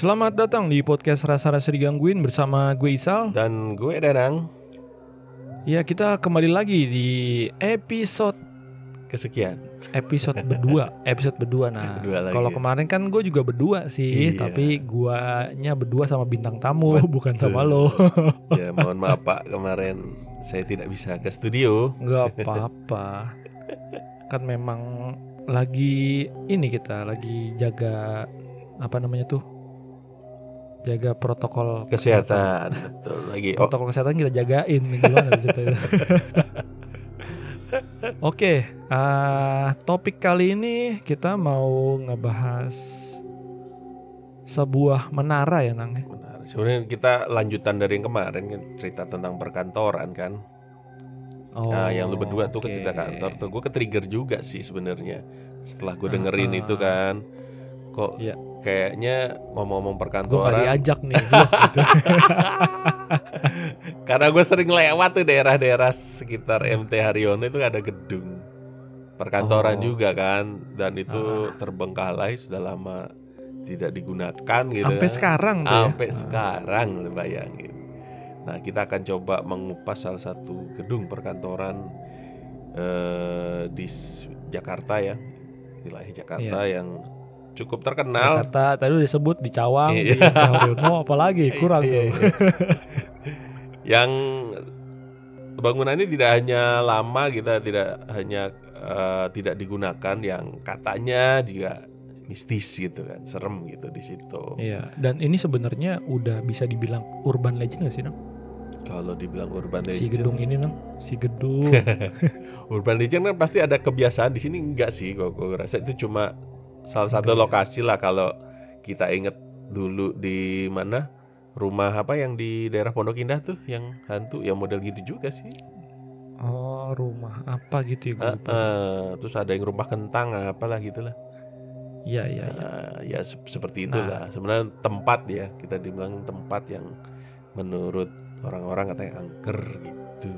Selamat datang di podcast Rasa-Rasa Digangguin bersama gue Isal. Dan gue Danang. Ya kita kembali lagi di episode kesekian. Episode berdua. Episode berdua. Nah kalau kemarin kan gue juga berdua sih Iya. tapi guanya berdua sama bintang tamu Betul. bukan sama lo. Ya mohon maaf pak. Kemarin saya tidak bisa ke studio. Nggak apa-apa. Kan memang lagi ini kita lagi jaga apa namanya tuh jaga protokol Kesehatan Betul lagi oh, protokol kesehatan kita jagain gimana ceritanya Oke, ah, topik kali ini kita mau ngebahas sebuah menara ya Nang. benar. Sebenarnya kita lanjutan dari yang kemarin kan Cerita tentang perkantoran kan Oh, Nah yang lu berdua tuh oke. ke cerita kantor tuh Gue ke trigger juga sih sebenarnya Setelah gue dengerin ah. itu kan Kok Iya. kayaknya ngomong-ngomong Gue perkantoran diajak nih. gua gitu. Karena gue sering lewat tuh daerah-daerah sekitar MT Haryono itu ada gedung perkantoran Oh. juga kan dan itu Ah. terbengkalai sudah lama tidak digunakan gitu. Sampai kan. sekarang tuh ya. Sampai sekarang lu bayangin. Nah kita akan coba mengupas salah satu gedung perkantoran eh, di Jakarta ya wilayah Jakarta yang cukup terkenal. Jakarta tadi udah disebut di Cawang, di Iya. Haryono apalagi kurang Iya, tuh. iya. yang bangunannya tidak hanya lama kita tidak hanya eh, tidak digunakan yang katanya juga mistis gitu kan serem gitu di situ Iya, dan ini sebenarnya udah bisa dibilang urban legend gak sih, Nang? kalau dibilang urban legend Si gedung ini, Nang. Si gedung. urban legend kan pasti ada kebiasaan di sini enggak sih kok gue rasa itu cuma salah satu ya? lokasi lah kalau kita inget dulu di mana rumah apa yang di daerah Pondok Indah tuh yang hantu yang model gitu juga sih oh, rumah apa gitu ya gue lupa. eh, terus ada yang rumah kentang apalah gitulah Iya, iya, iya. Nah, ya se- seperti Nah. itulah sebenarnya tempat ya kita dibilang tempat yang menurut orang-orang katanya angker gitu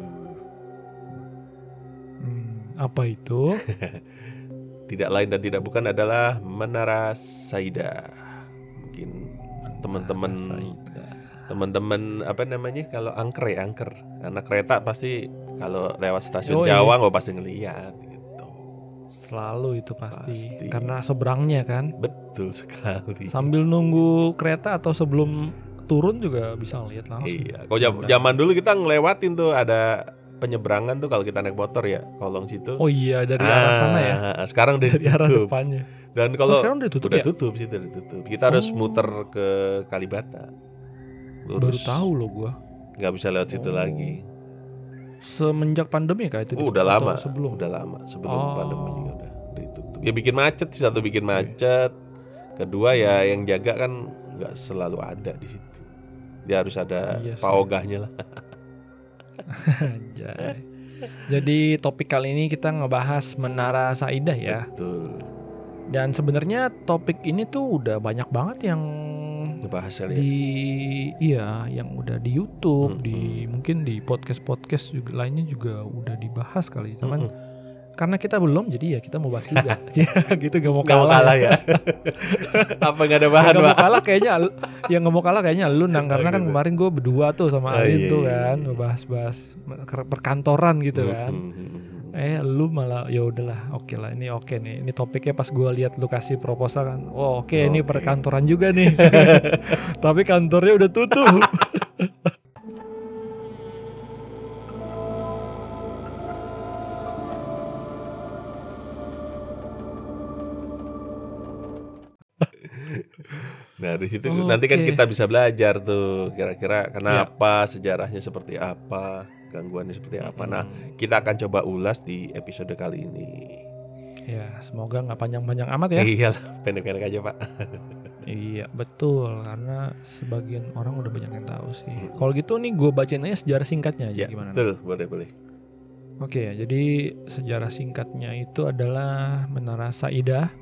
Hmm, apa itu? tidak lain dan tidak bukan adalah Menara Saida mungkin teman-teman teman-teman apa namanya kalau angker ya angker karena kereta pasti kalau lewat stasiun Oh, iya. Jawa nggak pasti ngeliat gitu Selalu itu pasti. Pasti. Karena seberangnya kan. betul sekali Sambil nunggu kereta atau sebelum turun juga bisa ngeliat langsung. Iya, kalau zaman dulu kita ngelewatin tuh ada penyeberangan tuh kalau kita naik motor ya, kolong situ. Oh iya dari arah sana ya. Ah, Sekarang udah Dari arah ditutup. depannya. Dan Oh, kalau sekarang udah tutup udah ya? tutup sih, udah ditutup. Kita harus Oh. muter ke Kalibata. Baru tahu loh gua. Nggak bisa lewat situ Oh. lagi. Semenjak pandemi kah itu? Oh, udah lama. Sebelum. Udah lama sebelum Oh. pandemi juga udah ditutup. Ya bikin macet sih satu bikin macet. Kedua ya yang jaga kan nggak selalu ada di situ. Dia harus ada Iya sih. paogahnya lah. Jadi topik kali ini kita ngebahas Menara Saidah ya. Betul. Dan sebenarnya topik ini tuh udah banyak banget yang Ngebahas kali ya. di iya yang udah di YouTube, Mm-mm. di mungkin di podcast-podcast juga lainnya juga udah dibahas kali. Cuman Mm-mm. Karena kita belum jadi ya kita mau bahas juga. gitu gak mau Nggak mau kalah. kalah ya. Apa nggak ada bahan, nggak mau kalah kayaknya yang nggak mau kalah kayaknya lu nang karena Oh, kan gitu. kemarin gue berdua tuh sama Oh, iya, tuh iya, kan iya. ngebahas-bahas per- perkantoran gitu kan. Hmm, hmm, hmm. Eh lu malah ya udahlah oke lah ini oke nih ini topiknya pas gue lihat lu kasih proposal kan oh oke ini Oke. perkantoran juga nih tapi kantornya udah tutup Nah di situ nanti kan kita bisa belajar tuh kira-kira kenapa sejarahnya seperti apa, gangguannya seperti apa. Nah kita akan coba ulas di episode kali ini. ya semoga nggak panjang-panjang amat ya Iya, pendek-pendek aja pak. iya betul karena sebagian orang udah banyak yang tahu sih Hmm. kalau gitu nih gue bacain aja sejarah singkatnya aja Ya gimana betul, boleh boleh. Oke, jadi sejarah singkatnya itu adalah Menara Saidah.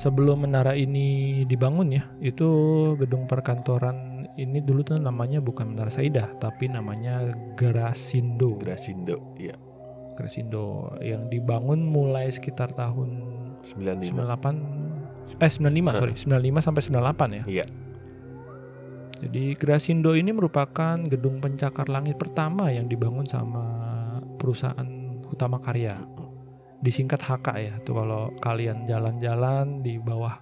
Sebelum menara ini dibangun ya, itu gedung perkantoran ini dulu tuh namanya bukan Menara Saidah, tapi namanya Gerasindo. Grasindo, iya. Gerasindo yang dibangun mulai sekitar tahun 95. 98 eh 95 sorry 95 sampai 98 ya Iya. Jadi Grasindo ini merupakan gedung pencakar langit pertama yang dibangun sama perusahaan Utama Karya. Disingkat HK ya. Tuh kalau kalian jalan-jalan di bawah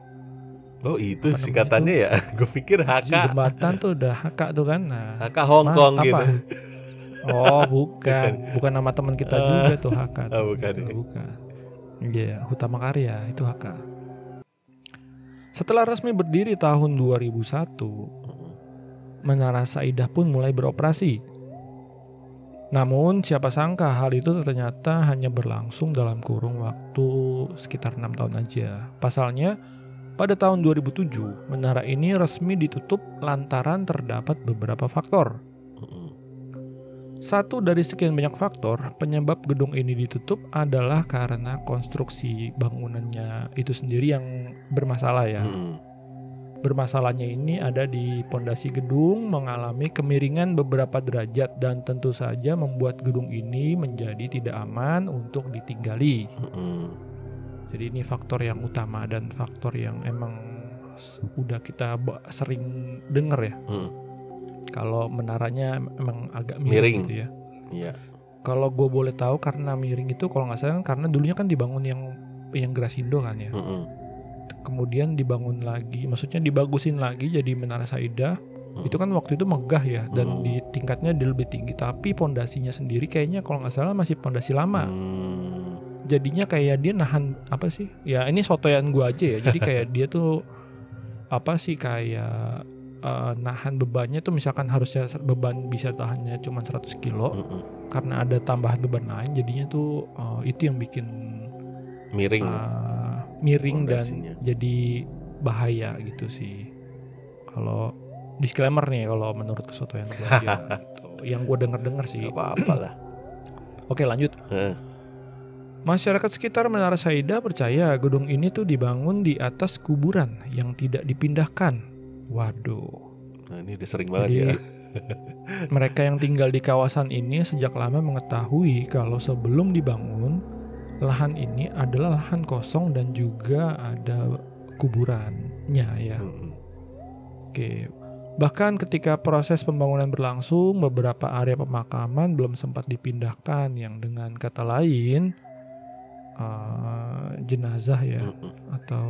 Oh itu singkatannya ya? Gue pikir HK. jembatan tuh udah HK tuh kan. Nah, HK Hong Kong apa? gitu. Oh bukan, bukan nama teman kita Ah. juga tuh HK. tuh. Oh, bukan Itu ya. bukan. Iya, Utama Karya itu HK. Setelah resmi berdiri tahun 2001, Menara Saidah pun mulai beroperasi. Namun siapa sangka hal itu ternyata hanya berlangsung dalam kurung waktu sekitar enam tahun aja. Pasalnya, pada tahun 2007, menara ini resmi ditutup lantaran terdapat beberapa faktor. Satu dari sekian banyak faktor, penyebab gedung ini ditutup adalah karena konstruksi bangunannya itu sendiri yang bermasalah ya. Mm-mm. Bermasalahnya ini ada di pondasi gedung mengalami kemiringan beberapa derajat dan tentu saja membuat gedung ini menjadi tidak aman untuk ditinggali. Jadi ini faktor yang utama dan faktor yang emang udah kita sering denger ya. Mm. Kalau menaranya emang agak Miring. miring, gitu ya. Iya. Kalau gue boleh tahu karena miring itu kalau nggak salah kan karena dulunya kan dibangun yang yang Grasindo kan ya. Mm-mm. Kemudian dibangun lagi, maksudnya dibagusin lagi jadi Menara Saidah. Mm. Itu kan waktu itu megah ya dan Hmm. di tingkatnya dia lebih tinggi. Tapi pondasinya sendiri kayaknya kalau nggak salah masih pondasi lama. Mm. Jadinya kayak dia nahan apa sih? Ya ini sotoyan gua aja ya. Jadi kayak dia tuh apa sih kayak eh, nahan bebannya tuh misalkan harusnya beban bisa tahannya cuma 100 kilo Mm-mm. karena ada tambahan beban lain jadinya tuh eh, itu yang bikin Miring. uh, miring dan jadi bahaya gitu sih. Kalau disclaimer nih kalau menurut kesotoyan gue aja gitu. Yang gue denger-denger sih. Gak apa-apa lah. Oke lanjut. Masyarakat sekitar Menara Saida percaya gedung ini tuh dibangun di atas kuburan yang tidak dipindahkan. Waduh. Nah ini udah sering banget Jadi ya. mereka yang tinggal di kawasan ini sejak lama mengetahui kalau sebelum dibangun lahan ini adalah lahan kosong dan juga ada kuburannya ya. Oke. Bahkan ketika proses pembangunan berlangsung, beberapa area pemakaman belum sempat dipindahkan yang dengan kata lain eh, jenazah ya atau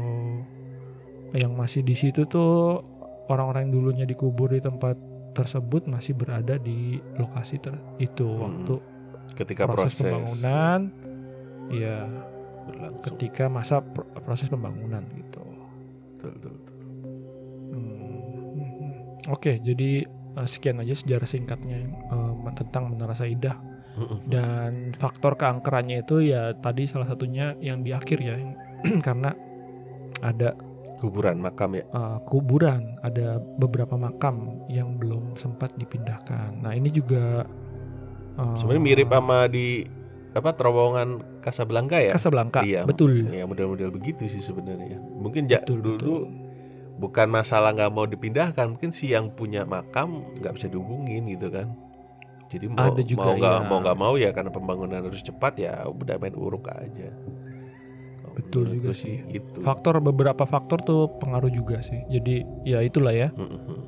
yang masih di situ tuh orang-orang yang dulunya dikubur di tempat tersebut masih berada di lokasi ter- itu Hmm. waktu Ketika proses, proses, pembangunan ya berlangsung. ketika masa pr- proses pembangunan gitu. Betul, betul, betul. Hmm. Oke, jadi eh, sekian aja sejarah singkatnya eh, tentang Menara Saidah dan faktor keangkerannya itu ya tadi salah satunya yang di akhir ya karena ada Kuburan makam ya. eh, kuburan, ada beberapa makam yang belum sempat dipindahkan. Nah ini juga eh, Sebenarnya mirip sama di apa terowongan Casablanca ya. Casablanca, Iya. betul. Ya model-model begitu sih sebenarnya. Mungkin ja, Betul, dulu betul. bukan masalah nggak mau dipindahkan, mungkin si yang punya makam nggak bisa dihubungin gitu kan. Jadi mau Ada juga, mau nggak iya. mau nggak mau ya karena pembangunan harus cepat ya udah main uruk aja. Kalau Betul juga sih. Gitu. Faktor beberapa faktor tuh pengaruh juga sih. Jadi ya itulah ya. Mm-mm.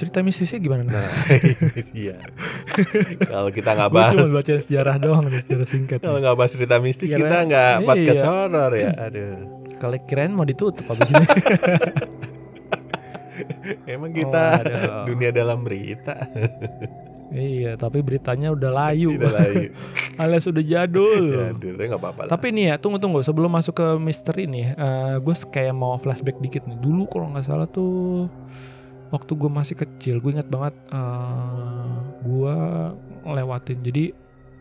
Cerita mistisnya gimana? Nah, iya. Kalau kita nggak bahas cuma baca sejarah doang nih, sejarah singkat. kalau nggak bahas cerita mistis Kira- kita nggak Iya. podcast horor ya. Aduh. Kalau kirain mau ditutup habis ini. Emang Oh, kita aduh. dunia dalam berita. iya, tapi beritanya udah layu. Tidak lagi. Alias udah jadul. ya, aduh, tapi nggak apa-apa. Tapi nih ya, tunggu tunggu sebelum masuk ke misteri nih, gue kayak mau flashback dikit nih. Dulu kalau nggak salah tuh waktu gue masih kecil, gue ingat banget gue ngelewatin. Jadi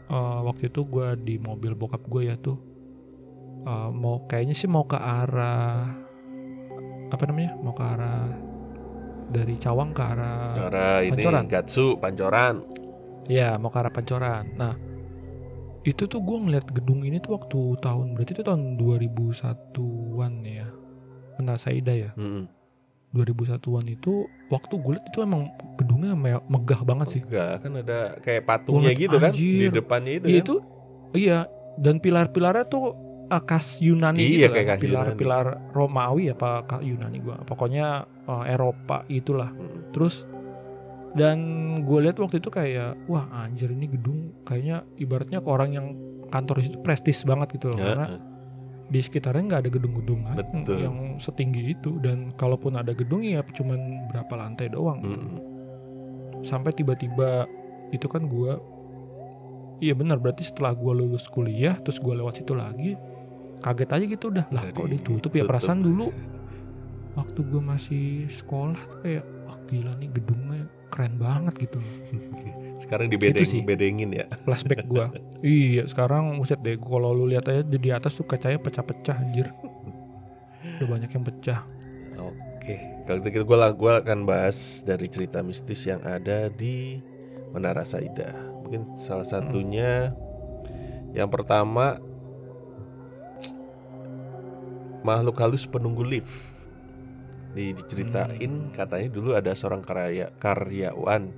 eh, waktu itu gue di mobil bokap gue ya tuh eh, mau kayaknya sih mau ke arah apa namanya? Mau ke arah dari Cawang ke arah ini Pancoran. Gatsu, Pancoran. Ya, mau ke arah Pancoran. Nah, itu tuh gue ngeliat gedung ini tuh waktu tahun berarti itu tahun 2001-an ya. Menara Saida ya. Mm-mm. 2001-an itu waktu gue liat itu emang gedungnya me- megah banget sih. Enggak, kan ada kayak patungnya gitu kan di depannya itu Iya kan. itu iya dan pilar-pilarnya tuh eh, khas Yunani Iya, gitu kayak kan. khas Yunani. pilar-pilar Romawi apa ka- Yunani gua pokoknya eh, Eropa itulah Mm. terus dan gue lihat waktu itu kayak wah anjir ini gedung kayaknya ibaratnya ke orang yang kantor di situ prestis banget gitu loh Ya, karena eh. Di sekitarnya nggak ada gedung-gedung yang setinggi itu dan kalaupun ada gedung ya cuman berapa lantai doang gitu. Mm-mm. sampai tiba-tiba itu kan gua iya benar berarti setelah gua lulus kuliah terus gua lewat situ lagi kaget aja gitu udah lah kok Jadi, ditutup ya tutup. perasaan dulu waktu gua masih sekolah tuh kayak wah gila nih gedungnya keren banget gitu Sekarang sih. dibedeng-bedengin ya. flashback gua iya sekarang buset deh kalau lu lihat aja di atas tuh kacanya pecah-pecah anjir udah banyak yang pecah Oke, kalau gitu gue gua akan bahas dari cerita mistis yang ada di Menara Saida. Mungkin salah satunya yang pertama makhluk halus penunggu lift. Di, diceritain katanya dulu ada seorang karya, karyawan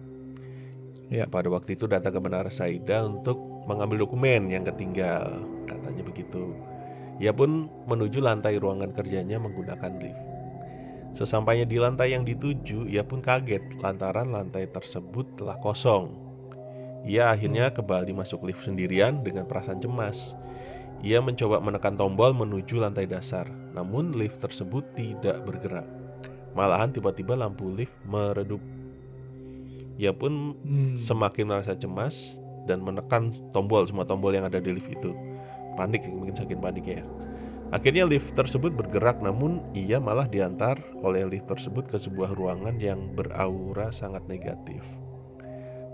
Ya. pada waktu itu datang ke Menara Saida untuk mengambil dokumen yang ketinggal, katanya begitu. Ia pun menuju lantai ruangan kerjanya menggunakan lift. Sesampainya di lantai yang dituju, ia pun kaget lantaran lantai tersebut telah kosong. Ia akhirnya kembali masuk lift sendirian dengan perasaan cemas. Ia mencoba menekan tombol menuju lantai dasar, namun lift tersebut tidak bergerak. Malahan tiba-tiba lampu lift meredup. Ia pun Hmm. semakin merasa cemas dan menekan tombol semua tombol yang ada di lift itu. Panik mungkin saking paniknya ya. Akhirnya lift tersebut bergerak namun ia malah diantar oleh lift tersebut ke sebuah ruangan yang beraura sangat negatif.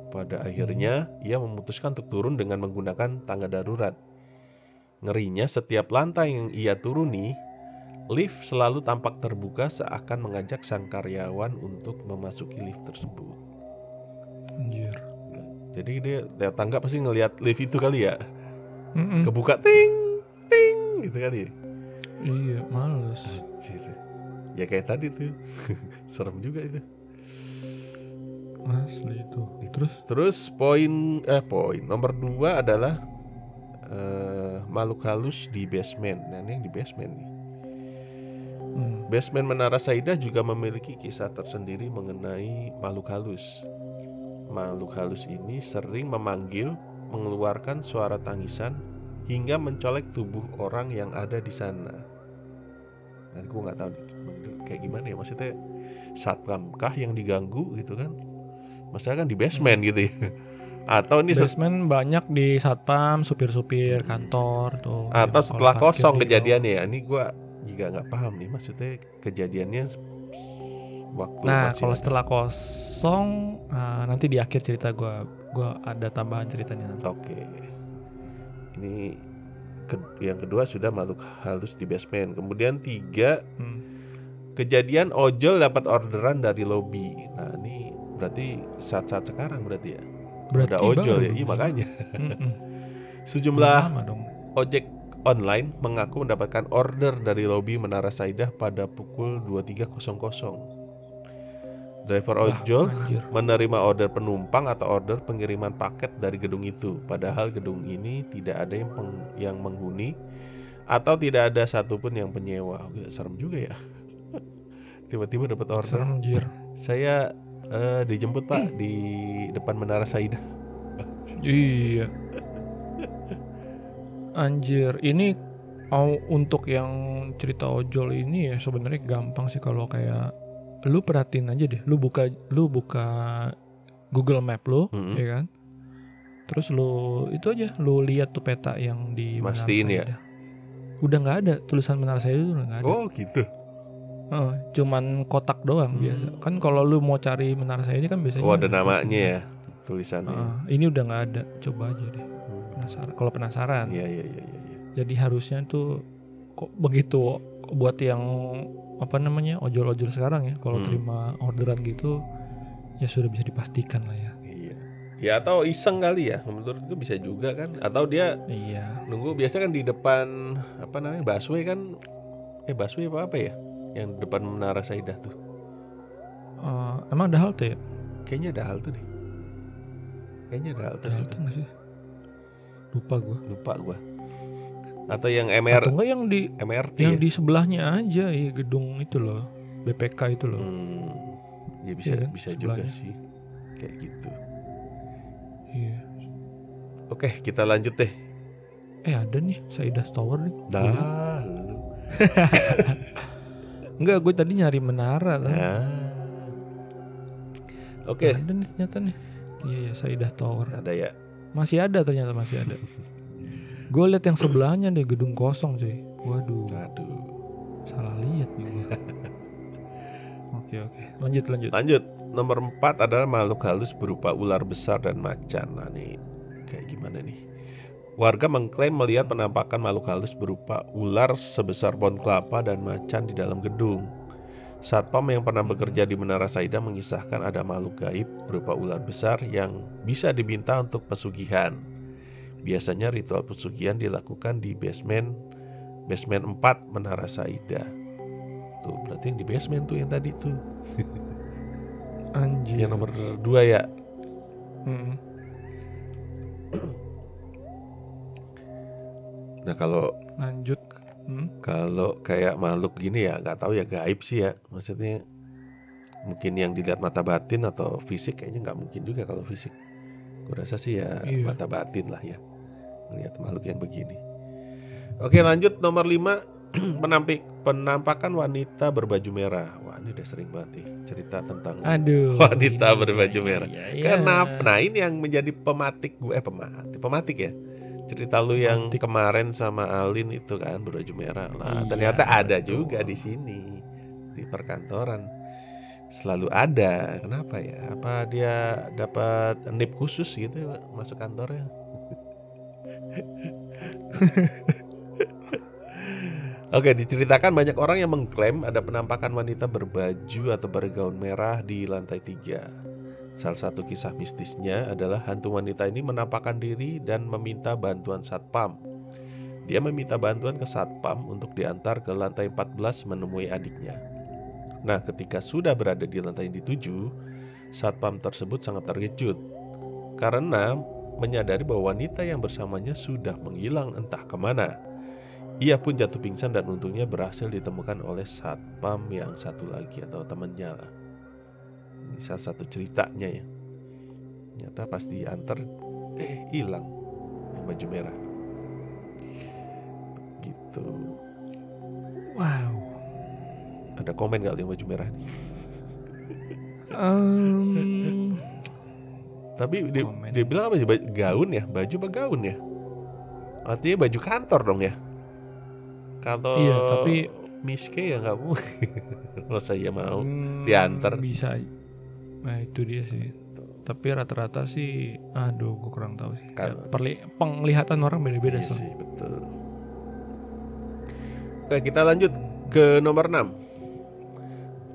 Pada akhirnya ia memutuskan untuk turun dengan menggunakan tangga darurat. Ngerinya setiap lantai yang ia turuni, lift selalu tampak terbuka seakan mengajak sang karyawan untuk memasuki lift tersebut. Anjir. Jadi dia lihat tangga pasti ngelihat lift itu kali ya. Mm-mm. Kebuka ting ting gitu kali ya. Iya, males. Anjir. Ya kayak tadi tuh. Serem juga itu. Asli itu. Terus Terus poin eh poin nomor dua adalah eh, makhluk halus di basement. Nah ini yang di basement nih. hmm, Basement Menara Saida juga memiliki kisah tersendiri mengenai makhluk halus. Makhluk halus ini sering memanggil, mengeluarkan suara tangisan hingga mencolek tubuh orang yang ada di sana. Dan gue nggak tahu kayak gimana ya maksudnya satpamkah yang diganggu gitu kan? Maksudnya kan di basement gitu ya. Atau ini se- basement banyak di satpam, supir-supir kantor tuh. atau setelah kosong gitu. kejadiannya ya. Ini gua juga nggak paham nih maksudnya kejadiannya waktu Nah, masih kalau setelah kosong ah, nanti di akhir cerita gua gua ada tambahan ceritanya nanti. Oke. Ini ke- yang kedua sudah makhluk halus di basement. Kemudian tiga Hmm. kejadian ojol dapat orderan dari lobby. Nah ini berarti saat-saat sekarang berarti ya. Berarti Ada ojol ya. Iya makanya. Mm-mm. Sejumlah Lama dong. ojek online mengaku mendapatkan order dari lobi Menara Saidah pada pukul 23.00. Driver ojol menerima order penumpang atau order pengiriman paket dari gedung itu. Padahal gedung ini tidak ada yang peng- yang menghuni atau tidak ada satupun yang penyewa. Gila, serem juga ya. Tiba-tiba dapat order. Serem anjir. Saya eh, dijemput Pak di depan Menara Saidah. Iya. Anjir, ini mau untuk yang cerita ojol ini ya sebenarnya gampang sih kalau kayak lu perhatiin aja deh, lu buka lu buka Google Map lu, Mm-mm. ya kan? Terus lu itu aja, lu lihat tuh peta yang di Mastiin ya? Udah nggak ada tulisan Menara Saida itu nggak ada. Oh gitu. Heeh, cuman kotak doang Hmm. biasa. Kan kalau lu mau cari Menara Saida kan biasanya Oh ada namanya ya tulisannya. Heeh, ini udah nggak ada. Coba aja deh. Hmm. Penasaran. Kalau penasaran, Iya iya iya iya. iya. jadi harusnya tuh kok begitu buat yang apa namanya ojol-ojol sekarang ya kalau Hmm. terima orderan gitu ya sudah bisa dipastikan lah ya. Iya. Ya atau iseng kali ya, menurut gue bisa juga kan. Atau dia Iya. nunggu biasa kan di depan apa namanya busway kan, eh busway apa apa ya, yang depan menara Saidah tuh. Eh, emang ada halte ya? Kayaknya ada halte deh. Kayaknya ada halte Ada sih. halte sih? Lupa gua. Lupa gue. Atau yang Atau MR enggak yang di MRT yang ya? di sebelahnya aja ya gedung itu loh. BPK itu loh. Hmm, ya bisa kan, bisa juga sebelahnya. sih kayak gitu. Iya. Oke, kita lanjut deh. Eh ada nih Saidah Tower nih. Dah. Enggak, gue tadi nyari menara kan. Nah. Oke, Ada nih ternyata nih. Iya ya Saidah Tower. ada ya. Masih ada ternyata masih ada. gue liat yang sebelahnya deh gedung kosong cuy. Waduh, Aduh. salah lihat nih gue. Oke oke, lanjut lanjut. Lanjut, nomor 4 adalah makhluk halus berupa ular besar dan macan. Nah, nih kayak gimana nih? Warga mengklaim melihat penampakan makhluk halus berupa ular sebesar pohon kelapa dan macan di dalam gedung. Satpam yang pernah bekerja di Menara Saida mengisahkan ada makhluk gaib berupa ular besar yang bisa diminta untuk pesugihan. Biasanya ritual pesugihan dilakukan di basement basement 4 Menara Saida. Tuh, berarti yang di basement tuh yang tadi tuh. Anjir. Yang nomor dua ya. Mm. Nah kalau Lanjut. Hmm? kalau kayak makhluk gini ya nggak tahu ya gaib sih ya. Maksudnya mungkin yang dilihat mata batin atau fisik kayaknya nggak mungkin juga kalau fisik. Gue rasa sih ya Iya. mata batin lah ya. Melihat makhluk yang begini. Oke lanjut nomor 5 penampik penampakan wanita berbaju merah. Wah ini udah sering banget nih cerita tentang Aduh. Wanita ini- berbaju merah. Iya, iya. Kenapa? Nah ini yang menjadi pematik gue, eh pematik, pematik ya. Cerita lu yang Pematik. kemarin sama Alin itu kan berbaju merah. Nah Iya, ternyata ada betul. juga di sini di perkantoran. Selalu ada. Kenapa ya? Apa dia dapat nip khusus gitu masuk kantornya? Oke, diceritakan banyak orang yang mengklaim ada penampakan wanita berbaju atau bergaun merah di lantai tiga. Salah satu kisah mistisnya adalah hantu wanita ini menampakkan diri dan meminta bantuan satpam. Dia meminta bantuan ke satpam untuk diantar ke lantai 14 menemui adiknya. Nah, ketika sudah berada di lantai yang dituju, satpam tersebut sangat terkejut karena menyadari bahwa wanita yang bersamanya sudah menghilang entah ke mana. Ia pun jatuh pingsan dan untungnya berhasil ditemukan oleh satpam yang satu lagi atau temannya lah. Ini salah satu ceritanya ya. Ternyata pas diantar, eh hilang yang baju merah. Gitu. Wow. Ada komen gak yang baju merah nih? Em, Tapi dia, Komen. dia bilang apa sih? Gaun ya? Baju apa gaun ya? Artinya baju kantor dong ya? Kantor Iya, tapi- Miske ya nggak mungkin. Kalau saya mau. hmm, diantar. Bisa. Nah itu dia sih. Tapi rata-rata sih, aduh, gue kurang tahu sih. Kan- Ya, perli- penglihatan orang beda-beda Iya soalnya. sih, betul. Oke, kita lanjut ke nomor 6.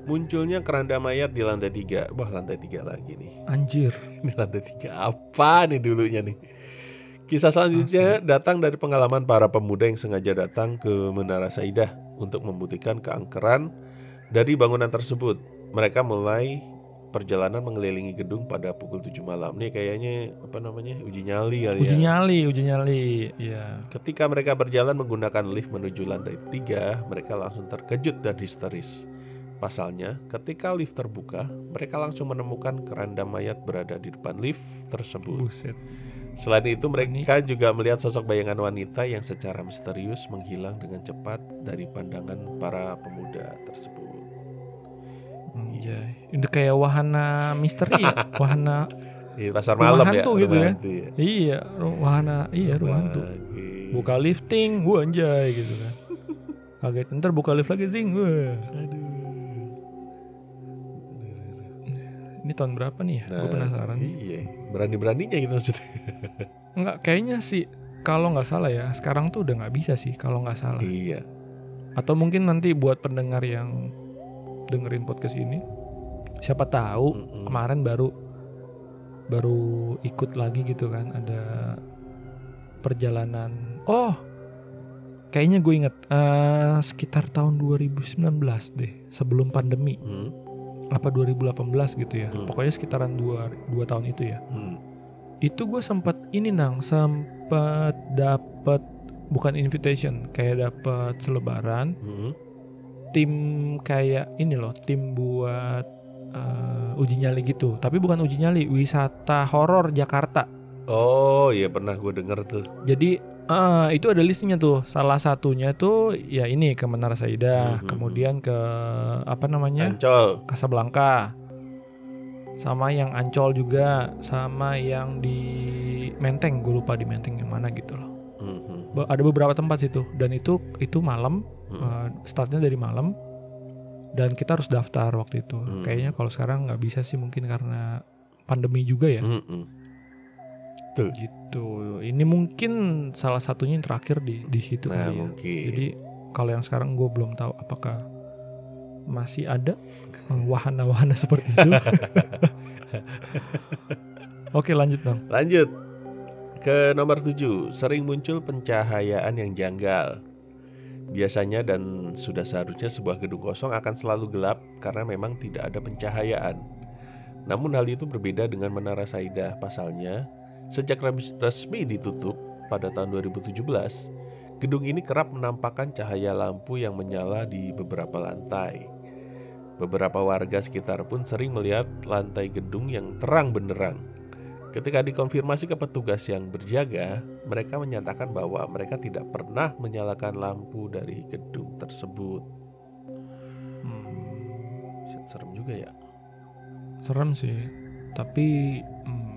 Munculnya keranda mayat di lantai 3. Wah, lantai 3 lagi nih. Anjir. Di lantai 3 apa nih dulunya nih? Kisah selanjutnya datang dari pengalaman para pemuda yang sengaja datang ke Menara Saidah untuk membuktikan keangkeran dari bangunan tersebut. Mereka mulai perjalanan mengelilingi gedung pada pukul 7 malam. Nih kayaknya apa namanya? uji nyali kali Uji ya. nyali, uji nyali. Iya. Ketika mereka berjalan menggunakan lift menuju lantai 3, mereka langsung terkejut dan histeris. Pasalnya, ketika lift terbuka, mereka langsung menemukan keranda mayat berada di depan lift tersebut. Buset. Selain itu, mereka juga melihat sosok bayangan wanita yang secara misterius menghilang dengan cepat dari pandangan para pemuda tersebut. Anjay. Udah kayak wahana misteri ya. wahana Di pasar Rumah malam ya, hantu gitu ya. hantu ya. iya, wahana iya rumah hantu. Buka lifting, gua anjay gitu kan. Kaget ntar buka lift lagi ding. Wah. Aduh. Ini tahun berapa nih ya? Gue Nah, penasaran. Iya, berani-beraninya gitu maksudnya. Enggak, kayaknya sih kalau nggak salah ya, sekarang tuh udah nggak bisa sih kalau nggak salah. Iya. Atau mungkin nanti buat pendengar yang dengerin podcast ini, siapa tahu Mm-mm. kemarin baru baru ikut lagi gitu kan ada perjalanan. Oh, kayaknya gue inget eh, sekitar tahun 2019 deh, sebelum pandemi. Hmm, Apa 2018 gitu ya. Hmm. Pokoknya sekitaran dua, dua tahun itu ya. hmm. itu gue sempat ini nang sempat dapet bukan invitation, kayak dapat selebaran Mhm. tim kayak ini loh, tim buat eh, uji nyali gitu. Tapi bukan uji nyali, wisata horor Jakarta. Oh iya pernah gue denger tuh. Jadi eh, itu ada listnya tuh. Salah satunya tuh ya ini ke Menara Saida, Mhm. kemudian ke apa namanya? Ancol. Casablanca. Sama yang Ancol juga, sama yang di Menteng, gue lupa di Menteng yang mana gitu loh. Mhm. Be- Ada beberapa tempat situ dan itu itu malam, Mhm. eh, startnya dari malam dan kita harus daftar waktu itu. Hmm. Kayaknya kalau sekarang nggak bisa sih mungkin karena pandemi juga ya. Mhm. Gitu. Ini mungkin salah satunya yang terakhir di di situ Nah kali ya. mungkin. Jadi kalau yang sekarang gue belum tahu apakah masih ada wahana-wahana seperti itu. Oke lanjut dong. Lanjut ke nomor 7 Sering muncul pencahayaan yang janggal Biasanya dan sudah seharusnya sebuah gedung kosong akan selalu gelap Karena memang tidak ada pencahayaan Namun hal itu berbeda dengan Menara Saidah Pasalnya Sejak resmi ditutup pada tahun 2017 Gedung ini kerap menampakkan cahaya lampu yang menyala di beberapa lantai Beberapa warga sekitar pun sering melihat lantai gedung yang terang benderang Ketika dikonfirmasi ke petugas yang berjaga, mereka menyatakan bahwa mereka tidak pernah menyalakan lampu dari gedung tersebut. Hmm, Serem juga ya. serem sih. Tapi hmm,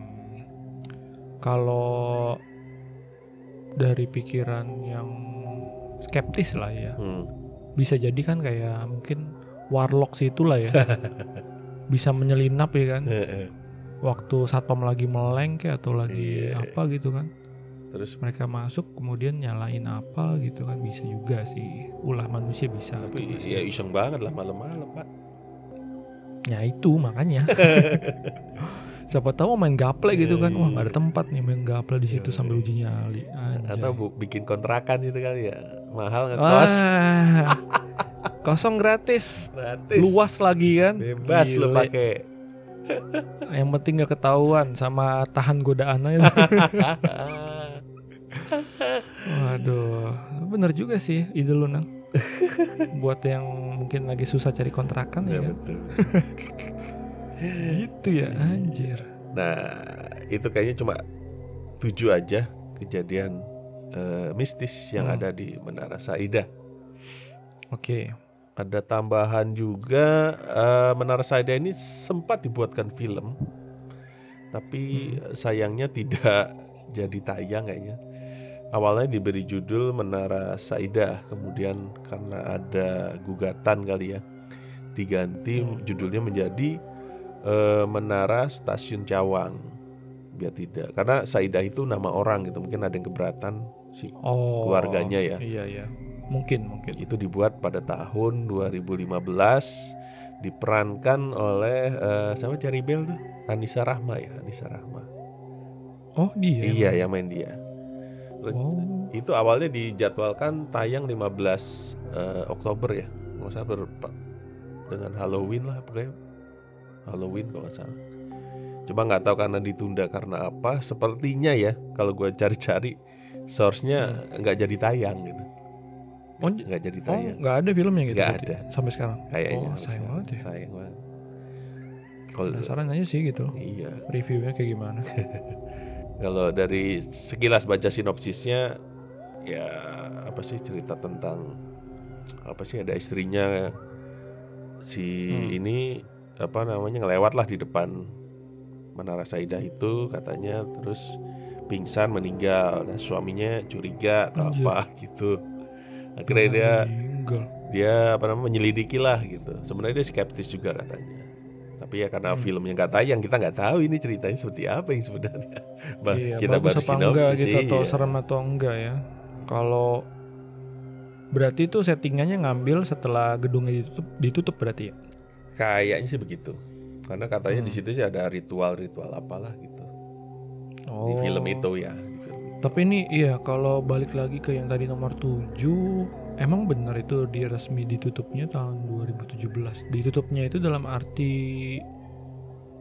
kalau dari pikiran yang skeptis lah ya, Hmm. bisa jadi kan kayak mungkin warlock sih itulah ya. bisa menyelinap ya kan. Waktu satpam lagi meleng kayak atau lagi Iya. apa gitu kan. Terus mereka masuk kemudian nyalain apa gitu kan bisa juga sih ulah manusia bisa tapi tuh, Mas. ya iseng banget lah malam-malam pak. ya itu makanya siapa tahu main gaple gitu kan wah nggak ada tempat nih main gaple di situ Iya. sambil uji nyali Anjay. Atau bu, bikin kontrakan gitu kali ya. Mahal ngekos. Wah, kosong gratis Gratis. luas lagi kan Bebas lu Gile. pakai. yang penting gak ketahuan sama tahan godaannya Waduh, bener juga sih ide lu nang. Buat yang mungkin lagi susah cari kontrakan Ya ya, betul. Gitu ya, anjir. Nah, itu kayaknya cuma tujuh aja kejadian eh, mistis yang Hmm. ada di Menara Saidah. Oke, Ada tambahan juga eh, Menara Saidah ini sempat dibuatkan film, tapi sayangnya tidak jadi tayang kayaknya. Awalnya diberi judul Menara Saidah, kemudian karena ada gugatan kali ya, diganti Hmm. judulnya menjadi eh, Menara Stasiun Cawang. Biar tidak, karena Saidah itu nama orang gitu, mungkin ada yang keberatan si oh Keluarganya ya. Iya iya, mungkin mungkin. itu dibuat pada tahun 2015 diperankan oleh eh, siapa Cherry Bell tuh Anissa Rahma ya Anissa Rahma Oh dia. iya yang main dia Oh, itu awalnya dijadwalkan tayang 15 eh, Oktober ya nggak usah berpa dengan Halloween lah pokoknya Halloween kalau nggak salah cuma nggak tahu karena ditunda karena apa sepertinya ya kalau gue cari-cari source-nya nggak jadi tayang gitu oh, nggak jadi oh, tayang nggak ada filmnya gitu. Nggak ada. sampai sekarang. kayaknya Oh, sayang banget ya. sayang banget kalau Penasaran aja sih gitu. iya Reviewnya kayak gimana? kalau dari sekilas baca sinopsisnya ya apa sih cerita tentang apa sih ada istrinya si Hmm. ini apa namanya ngelewat lah di depan Menara Saidah itu katanya terus pingsan meninggal dan suaminya curiga atau apa gitu akhirnya dia Meninggal. dia apa namanya menyelidiki lah gitu sebenarnya dia skeptis juga katanya tapi ya karena Hmm. filmnya nggak tayang kita nggak tahu ini ceritanya seperti apa yang sebenarnya Bah, Iya, kita baru apa enggak sinopsis, gitu atau iya. serem atau enggak ya. Kalau berarti itu settingannya ngambil setelah gedungnya ditutup, ditutup berarti ya. Kayaknya sih begitu karena katanya di Hmm. situ sih ada ritual-ritual apalah gitu di Oh. film itu ya di film itu. Tapi ini iya kalau balik lagi ke yang tadi nomor 7 Emang benar itu dia resmi ditutupnya tahun 2017 Ditutupnya itu dalam arti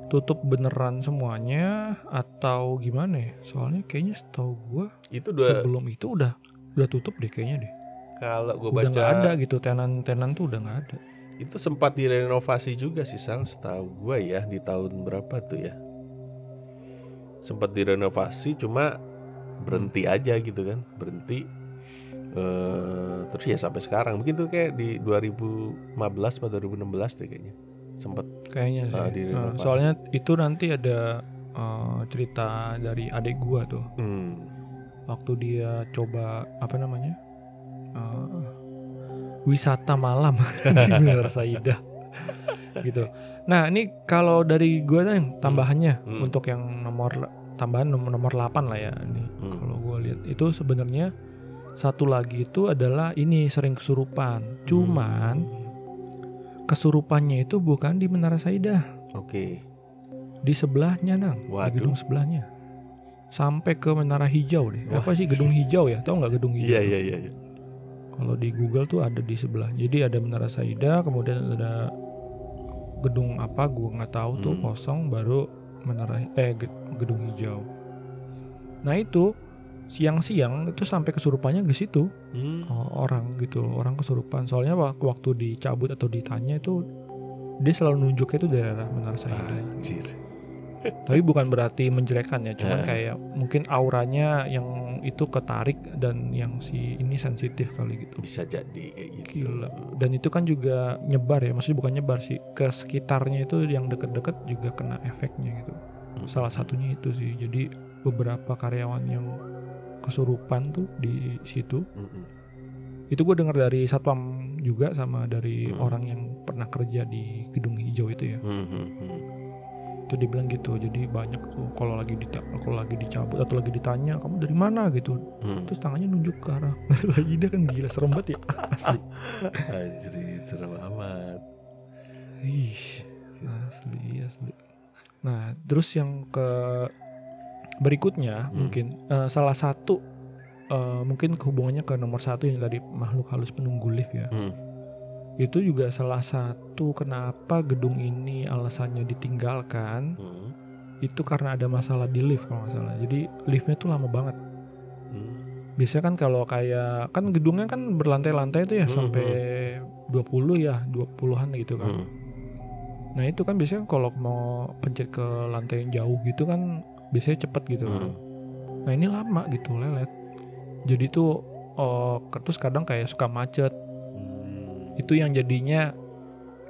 tutup beneran semuanya atau gimana ya? Soalnya kayaknya setahu gua itu dua sebelum itu udah udah tutup deh kayaknya deh. Kalau gue Udah baca nggak ada gitu tenan-tenan tuh udah nggak ada. Itu sempat direnovasi juga sih Sal, setahu gue ya di tahun berapa tuh ya. Sempat direnovasi cuma berhenti Hmm. aja gitu kan, berhenti. eh terus ya sampai sekarang mungkin tuh kayak di 2015 atau 2016 deh kayaknya sempat Kayaknya sih. Ah, Nah, direnovasi. soalnya itu nanti ada eh, cerita dari adik gua tuh. hmm, waktu dia coba apa namanya eh, wisata malam di Menara Saidah gitu. Nah ini kalau dari gue yang tambahannya Hmm. untuk yang nomor tambahan nomor nomor 8 lah ya ini Hmm. kalau gue lihat itu sebenarnya satu lagi itu adalah ini sering kesurupan. Cuman kesurupannya itu bukan di Menara Saidah, oke di sebelahnya nang, di Waduh. gedung sebelahnya. Sampai ke Menara Hijau deh. Wah. Apa sih gedung hijau ya? Tahu nggak gedung hijau? iya tuh? iya iya iya. Kalau di Google tuh ada di sebelah. Jadi ada Menara Saida, kemudian ada gedung apa gua nggak tahu tuh Hmm. kosong baru menara eh ge- gedung hijau. Nah itu siang-siang itu sampai kesurupannya ke situ Hmm, orang gitu orang kesurupan soalnya wak- waktu dicabut atau ditanya itu dia selalu nunjuknya itu daerah Menara Saida anjir tapi bukan berarti menjelekkan ya cuman Eh. kayak mungkin auranya yang itu ketarik dan yang si ini sensitif kali gitu bisa jadi kayak gitu Gila. Dan itu kan juga nyebar ya, maksudnya bukan nyebar sih, ke sekitarnya itu yang deket-deket juga kena efeknya gitu. Hmm. Salah satunya itu sih. Jadi beberapa karyawan yang kesurupan tuh di situ. Mm-mm. Itu gue dengar dari satpam juga sama dari Hmm. orang yang pernah kerja di gedung hijau itu ya. Hmm, hmm, hmm. Itu dibilang gitu. Jadi banyak tuh kalau lagi dita kalau lagi dicabut atau lagi ditanya kamu dari mana gitu. Hmm. Terus tangannya nunjuk ke arah lagi dia kan gila serem banget ya. Asli. Anjir, serem amat. Ih, asli asli. Nah, terus yang ke berikutnya Hmm. mungkin eh, salah satu eh, mungkin hubungannya ke nomor satu yang tadi makhluk halus penunggu lift ya. Hmm. Itu juga salah satu kenapa gedung ini alasannya ditinggalkan Hmm. itu karena ada masalah di lift kalau nggak salah. Jadi liftnya tuh lama banget. Hmm. Biasanya kan kalau kayak kan gedungnya kan berlantai-lantai itu ya Hmm, sampai 20 ya, 20-an gitu kan. Hmm. Nah itu kan biasanya kalau mau pencet ke lantai yang jauh gitu kan biasanya cepet gitu kan. Hmm. Nah ini lama gitu lelet. Jadi tuh oh, terus kadang kayak suka macet. Hmm. Itu yang jadinya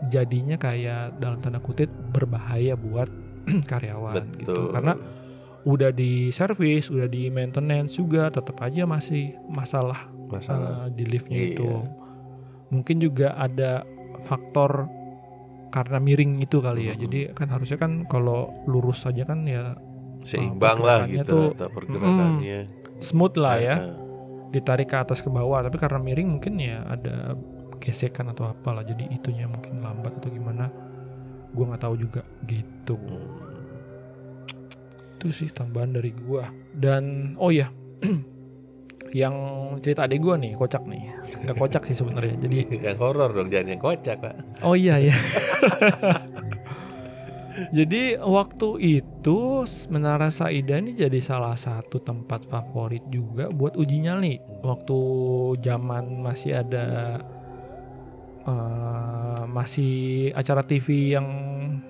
jadinya kayak dalam tanda kutip berbahaya buat karyawan gitu. Betul. Karena udah di service, udah di maintenance juga tetap aja masih masalah masalah uh, di liftnya Iya. itu. Mungkin juga ada faktor karena miring itu kali ya. Mhm. Jadi kan harusnya kan kalau lurus saja kan ya seimbang lah gitu tuh, pergerakannya. smooth lah ya, ditarik ke atas ke bawah. Tapi karena miring mungkin ya ada gesekan atau apalah. Jadi itunya mungkin lambat atau gimana. Gua nggak tahu juga gitu. Hmm. Itu sih tambahan dari gua. Dan oh ya, yang cerita adik gua nih kocak nih. Nggak kocak sih sebenarnya. Jadi yang horor dong jangan yang kocak pak. Oh iya ya. jadi waktu itu Menara Saida ini jadi salah satu tempat favorit juga buat uji nyali. Waktu zaman masih ada eh, masih acara TV yang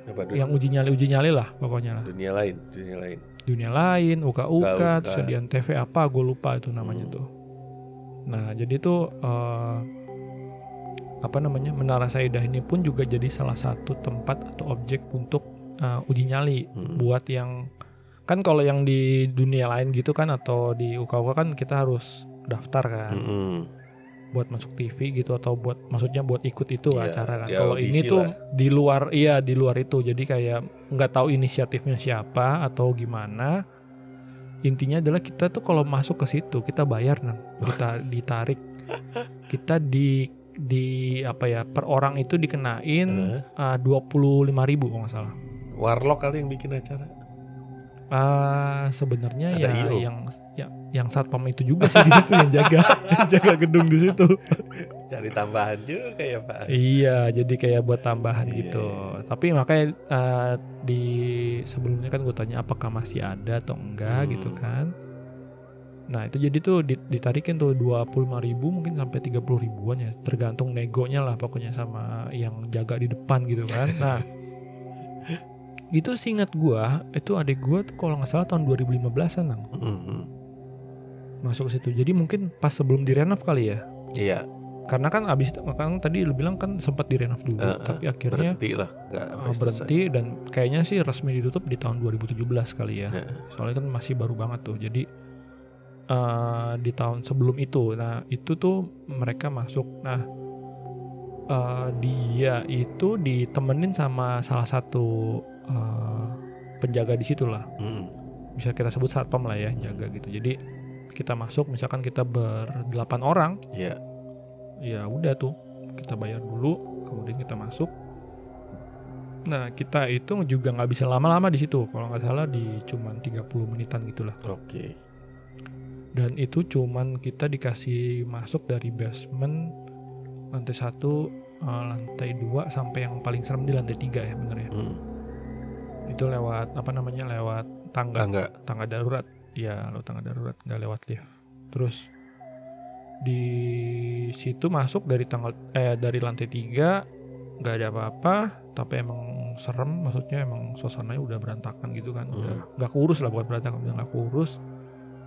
Apa yang uji nyali uji nyali lah pokoknya lah. dunia lain, dunia lain. Dunia lain, UKA. UKA, terus di Antv apa, gue lupa itu namanya Hmm. tuh. Nah, jadi tuh eh, apa namanya Menara Saidah ini pun juga jadi salah satu tempat atau objek untuk eh, uji nyali Hmm. buat yang kan kalau yang di dunia lain gitu kan atau di UKA kan kita harus daftar kan Mm-mm. Buat masuk TV gitu atau buat maksudnya buat ikut itu Iya, acara kan. ya Kalau ini tuh lah. di luar iya di luar itu. Jadi kayak nggak tahu inisiatifnya siapa atau gimana. Intinya adalah kita tuh kalau masuk ke situ kita bayar nang. Kita ditarik. Kita di di apa ya per orang itu dikenain Hah? dua puluh lima ribu kalau nggak salah. Warlock kali yang bikin acara. Ah sebenarnya Ada ya yang ya, yang satpam itu juga sih di situ yang jaga yang jaga gedung di situ. Cari tambahan juga ya pak. Iya, jadi kayak buat tambahan Iya, gitu. iya. Tapi makanya eh, di sebelumnya kan gue tanya apakah masih ada atau enggak Hmm. gitu kan. Nah itu jadi tuh di- ditarikin tuh 25 ribu mungkin sampai 30 ribuan ya tergantung negonya lah pokoknya sama yang jaga di depan gitu kan. Nah itu seingat gua itu adik gua tuh kalau nggak salah tahun 2015an Nang, Mhm. Masuk ke situ. Jadi mungkin pas sebelum direnov kali ya. Iya, Karena kan abis itu kan tadi lu bilang kan sempat direnov dulu, eh, tapi akhirnya berhenti lah, nggak uh, sampai selesai. berhenti dan kayaknya sih resmi ditutup di tahun 2017 kali ya. Heeh. Soalnya kan masih baru banget tuh. Jadi eh, di tahun sebelum itu, nah itu tuh mereka masuk. Nah eh, dia itu ditemenin sama salah satu eh, penjaga di situ lah. Mhm. Bisa kita sebut satpam lah ya, jaga gitu. Jadi kita masuk, misalkan kita berdelapan orang, Iya. ya udah tuh kita bayar dulu, kemudian kita masuk. Nah kita itu juga nggak bisa lama-lama di situ. Kalau nggak salah di cuman 30 menitan gitulah. Oke. dan itu cuman kita dikasih masuk dari basement lantai satu eh, lantai dua sampai yang paling serem di lantai tiga ya bener ya Mhm. itu lewat apa namanya lewat tangga Tangga. tangga darurat ya lewat tangga darurat nggak lewat lift. Terus di situ masuk dari tanggal eh dari lantai tiga nggak ada apa-apa tapi emang serem maksudnya emang suasananya udah berantakan gitu kan udah nggak kurus lah bukan berantakan udah nggak kurus.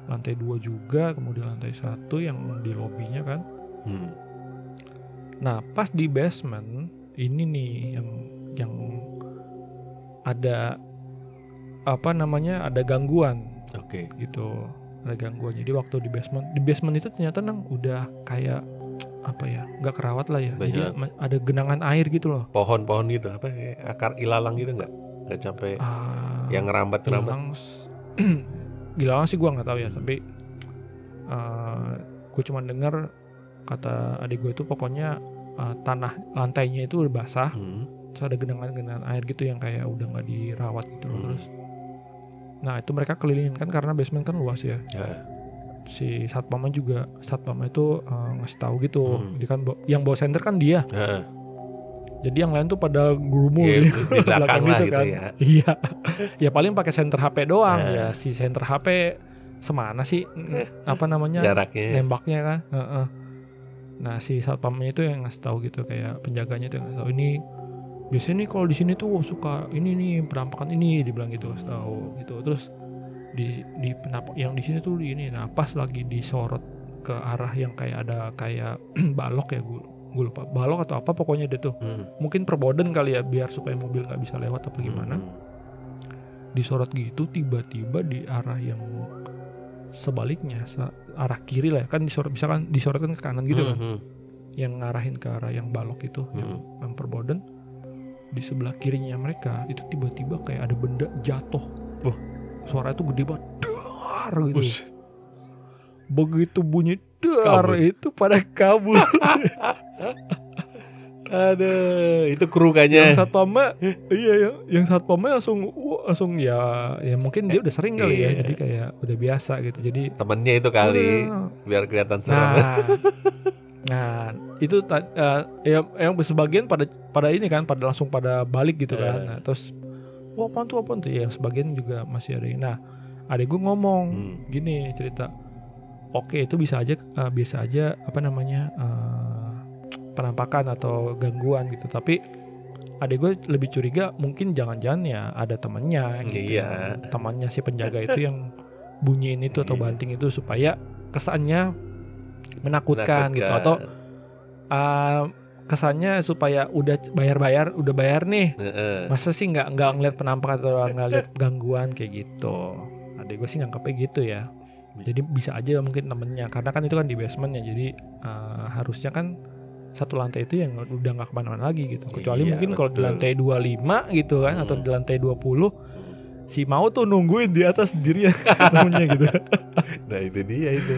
Lantai dua juga kemudian lantai satu yang di lobbynya kan. Mhm. nah pas di basement ini nih yang yang ada apa namanya ada gangguan Oke. gitu ada gangguan jadi waktu di basement di basement itu ternyata nang udah kayak apa ya nggak kerawat lah ya jadi Banyak. ma- ada genangan air gitu loh Pohon-pohon gitu apa kayak akar ilalang gitu nggak? Nggak sampai Ah, yang ngerambat-ngerambat. gilang s- gilang sih gua nggak tahu ya tapi uh, gue cuma dengar kata adik gue itu pokoknya uh, tanah lantainya itu udah basah Mhm. terus ada genangan-genangan air gitu yang kayak udah nggak dirawat gitu loh Hmm. terus nah itu mereka kelilingin kan karena basement kan luas ya Ya. si satpamnya juga satpamnya itu uh, ngasih tahu gitu Hmm. dia kan yang bawa senter kan dia Heeh. jadi yang lain tuh pada gurumul Iya, di, di belakang lah gitu ya. iya ya paling pakai senter HP doang Nah. ya si senter HP semana sih mm, apa namanya Jaraknya. nembaknya kan Heeh. nah si satpamnya itu yang ngasih tahu gitu kayak penjaganya itu yang ngasih tahu ini biasanya nih kalau di sini tuh suka ini nih penampakan ini dibilang gitu tahu gitu terus di di penampak yang di sini tuh ini nah pas lagi disorot ke arah yang kayak ada kayak balok ya gue gue lupa balok atau apa pokoknya dia tuh Mhm. mungkin perboden kali ya biar supaya mobil nggak bisa lewat apa gimana Mhm. disorot gitu tiba-tiba di arah yang sebaliknya sa- arah kiri lah ya. kan disorot bisa kan disorot kan ke kanan gitu kan Mhm. yang ngarahin ke arah yang balok itu yang, Mhm. yang perboden di sebelah kirinya mereka itu tiba-tiba kayak ada benda jatuh Wah. suara itu gede banget dar gitu Bus. begitu bunyi dar Kabur. itu pada kabur Aduh, itu kru yang kayaknya. satpamnya iya yang, yang satpamnya langsung wah, langsung ya ya mungkin dia udah sering kali ya Iya. jadi kayak udah biasa gitu jadi Temennya itu kali Udah. biar kelihatan serem. nah nah itu eh, ya yang sebagian pada pada ini kan pada langsung pada balik gitu kan Eh. nah, terus wah apaan tuh apaan tuh ya yang sebagian juga masih ada yang nah adek gue ngomong Hmm. gini cerita oke itu bisa aja eh, bisa aja apa namanya eh, penampakan atau gangguan gitu tapi adek gue lebih curiga mungkin jangan-jangan ya ada temannya gitu Iya. temannya si penjaga itu yang bunyiin itu atau Iya. banting itu supaya kesannya menakutkan, gitu. Atau uh, kesannya supaya udah bayar-bayar udah bayar nih. Masa sih nggak nggak ngeliat penampakan atau nggak lihat gangguan kayak gitu? Adek gue sih nganggapnya gitu ya. Jadi bisa aja mungkin temennya. Karena kan itu kan di basement ya. Jadi uh, harusnya kan satu lantai itu yang udah nggak ke mana-mana lagi gitu. Kecuali Iya, mungkin kalau di lantai 25 gitu kan atau Hmm. di lantai 20 si mau tuh nungguin di atas sendirian temennya gitu. Nah itu dia itu.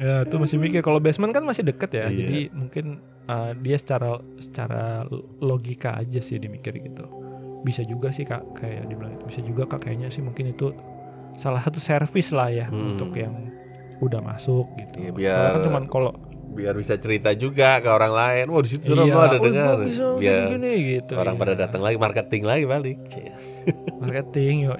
Ya itu masih mikir kalau basement kan masih deket ya Iya. jadi mungkin uh, dia secara secara logika aja sih dimikir gitu bisa juga sih kak kayak dibilang itu bisa juga kak kayaknya sih mungkin itu salah satu servis lah ya Hmm. untuk yang udah masuk gitu Soalnya biar- kan cuman kalau biar bisa cerita juga ke orang lain. Wah di situ Iya, lo ada "Oh, dengar. Biar gini, gitu. orang pada iya. datang lagi marketing lagi balik. Cie. marketing yo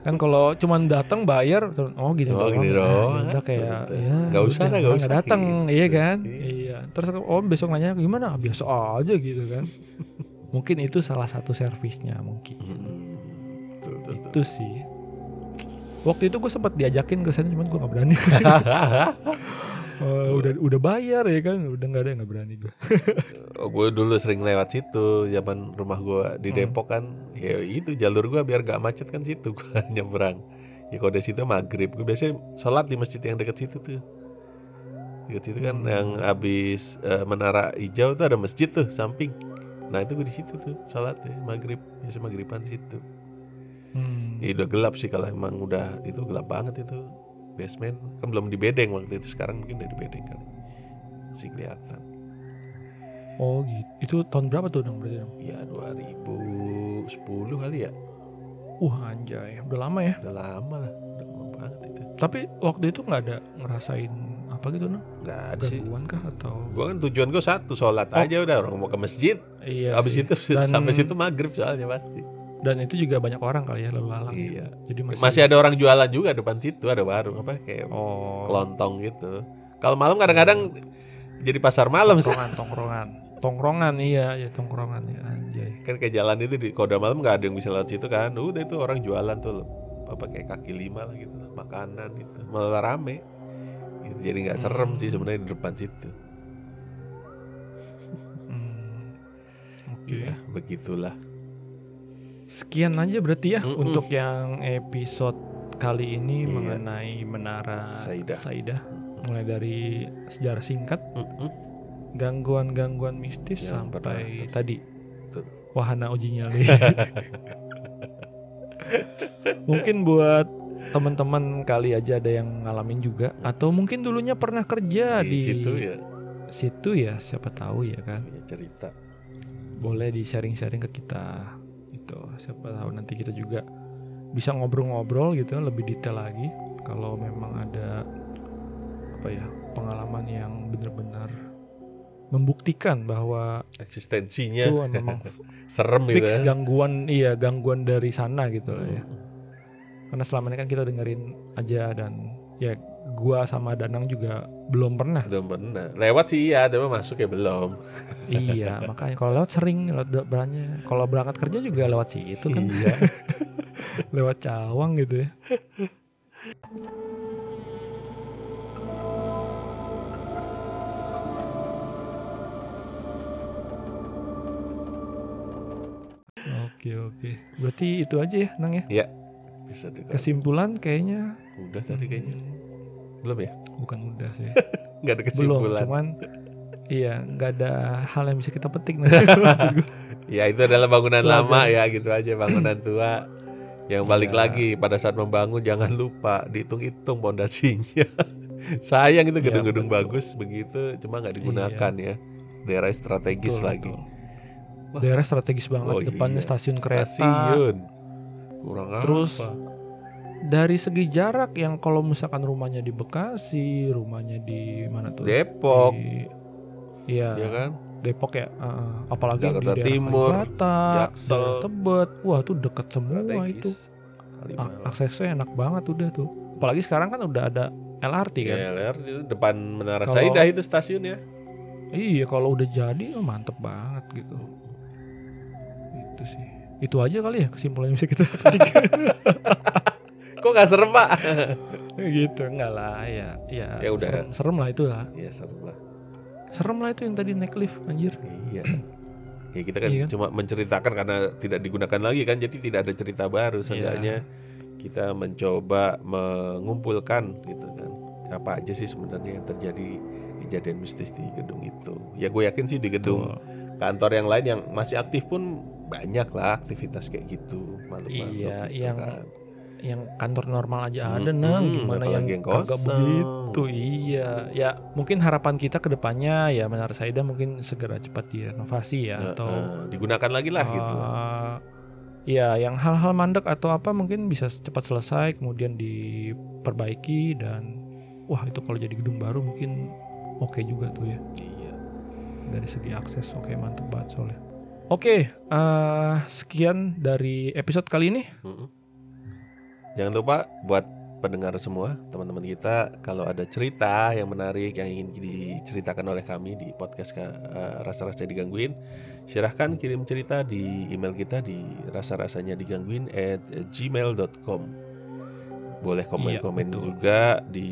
kan kalau cuman datang bayar oh gini Oh, doang gini Nah, doang. ya udah kayak ya Nggak usah udah, dah, nggak nggak usah, datang gitu. iya kan Iya. iya terus oh besok nanya gimana biasa aja gitu kan mungkin itu salah satu servisnya mungkin Mm-mm. Betul, betul, betul. itu sih waktu itu gue sempat diajakin ke sana cuman gue nggak berani Oh, udah udah bayar ya kan? Udah nggak ada nggak berani gue Oh, gue dulu sering lewat situ zaman rumah gue di Hmm. Depok kan. Ya itu jalur gue biar gak macet kan situ gue nyebrang. Ya kalau dari situ maghrib. Gue biasanya sholat di masjid yang deket situ tuh. Deket situ kan Hmm. yang habis eh, menara hijau tuh ada masjid tuh samping. Nah itu gue di situ tuh sholat ya maghrib. Biasa maghriban situ. Hmm. ya udah gelap sih kalau emang udah itu gelap banget itu basement kan belum di bedeng waktu itu. Sekarang mungkin udah di bedeng kali. Masih kelihatan. Oh gitu itu tahun berapa tuh dong berarti? Dong ya 2010 kali ya. Wah anjay. Udah lama ya? Udah lama lah. Udah lama banget itu. Tapi waktu itu nggak ada ngerasain apa gitu no nggak ada sih. Gangguan kah atau? Gua kan tujuan gua satu sholat Oh. aja udah. Orang mau ke masjid. Iya habis sih. itu Dan- sampai situ maghrib soalnya pasti dan itu juga banyak orang kali ya lalu lalang ya. iya. Jadi masih, masih ada orang jualan juga depan situ ada warung apa kayak oh. kelontong gitu. Kalau malam kadang-kadang jadi pasar malam sih. Tongkrongan tongkrongan. Tongkrongan iya ya tongkrongan ya anjay. Kan kayak jalan itu di koda malam nggak ada yang bisa lewat situ kan. Udah itu orang jualan tuh apa kayak kaki lima lah gitu makanan itu malah rame. Gitu, jadi nggak serem sih sebenarnya di depan situ. Hmm. oke. Ya begitulah sekian aja berarti ya Mm-mm. untuk yang episode kali ini Iya. mengenai menara Saidah. Saidah mulai dari sejarah singkat gangguan-gangguan mistis Yang sampai pernah- tadi Betul. wahana uji nyali. mungkin buat teman-teman kali aja ada yang ngalamin juga atau mungkin dulunya pernah kerja di di, situ ya situ ya siapa tahu ya kan punya cerita boleh di sharing-sharing ke kita gitu. Siapa tahu nanti kita juga bisa ngobrol-ngobrol gitu lebih detail lagi. Kalau memang ada apa ya pengalaman yang benar-benar membuktikan bahwa eksistensinya itu memang serem gitu fix ya. gangguan iya gangguan dari sana gitu ya. Hmm. karena selama ini kan kita dengerin aja dan ya gua sama Danang juga belum pernah. Belum pernah. Lewat sih iya tapi masuk ya belum. Iya makanya kalau lewat sering lewat depannya kalau berangkat kerja juga lewat situ kan. Iya. Lewat cawang gitu ya. Oke oke, berarti itu aja ya Nang ya. bisa juga Kesimpulan kayaknya udah tadi kayaknya. Hmm, belum ya bukan udah sih. nggak ada Belum, kesimpulan cuman iya nggak ada hal yang bisa kita petik ya itu adalah bangunan Pelajaran. lama ya gitu aja bangunan tua yang balik Iya. lagi pada saat membangun jangan lupa dihitung-hitung pondasinya sayang itu Iya, gedung-gedung betul. bagus begitu cuma nggak digunakan ya daerah strategis Betul, lagi betul. Wah. Daerah strategis banget, Oh, depannya iya. stasiun kereta. stasiun kurang Terus apa dari segi jarak yang kalau misalkan rumahnya di Bekasi, rumahnya di mana tuh? Depok Iya, ya kan Depok ya. Heeh. apalagi Jakarta di daerah Timur, Kalibata, Jaksel. Tebet. Wah, tuh deket semua strategis itu. Kalimalang. Aksesnya enak banget udah tuh. Apalagi sekarang kan udah ada LRT kan. Ya, LRT itu depan Menara Kalau- Saidah itu stasiunnya. Iya, kalau udah jadi oh, mantep banget gitu. Itu sih. Itu aja kali ya kesimpulan yang bisa kita. Kok nggak serem pak? gitu enggak lah ya ya, Ya udah. serem, serem lah itu lah ya serem lah. serem lah itu yang tadi naik lift anjir Iya. Ya kita kan Iya kan? cuma menceritakan karena tidak digunakan lagi kan, jadi tidak ada cerita baru. Iya. Seenggaknya kita mencoba mengumpulkan gitu kan. Apa aja sih sebenarnya yang terjadi kejadian mistis di gedung itu. Ya gue yakin sih di gedung Tuh. kantor yang lain yang masih aktif pun banyak lah aktivitas kayak gitu. Malu-malu Iya, gitu yang kan. Yang kantor normal aja ada Mm-mm, nang gimana yang, yang kagak begitu iya ya mungkin harapan kita ke depannya ya Menara Saida mungkin segera cepat direnovasi ya Nah, atau eh, digunakan lagi lah gitu. eh, ya yang hal-hal mandek atau apa mungkin bisa cepat selesai kemudian diperbaiki dan wah itu kalau jadi gedung baru mungkin oke juga tuh ya. Iya. Dari segi akses oke mantep banget soalnya. Oke, eh, sekian dari episode kali ini. Mm-mm. Jangan lupa buat pendengar semua, teman-teman kita, kalau ada cerita yang menarik yang ingin diceritakan oleh kami di podcast ka- eh, rasa-rasa digangguin, silahkan kirim cerita di email kita di rasa-rasanya digangguin at gmail.com. Boleh komen-komen Iya, betul. juga di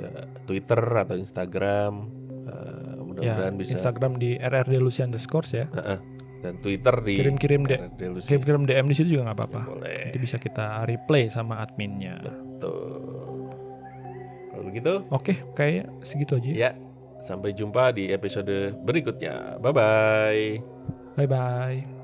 eh, Twitter atau Instagram. Ya, mudah-mudahan bisa Instagram di rrd lucy underscore ya. Dan Twitter di Kirim-kirim Lucy. Kirim-kirim DM di situ juga nggak apa-apa. Boleh. Nanti bisa kita replay sama adminnya. Tuh. Kalau begitu, Oke, kayak segitu aja. ya sampai jumpa di episode berikutnya. Bye bye. Bye bye.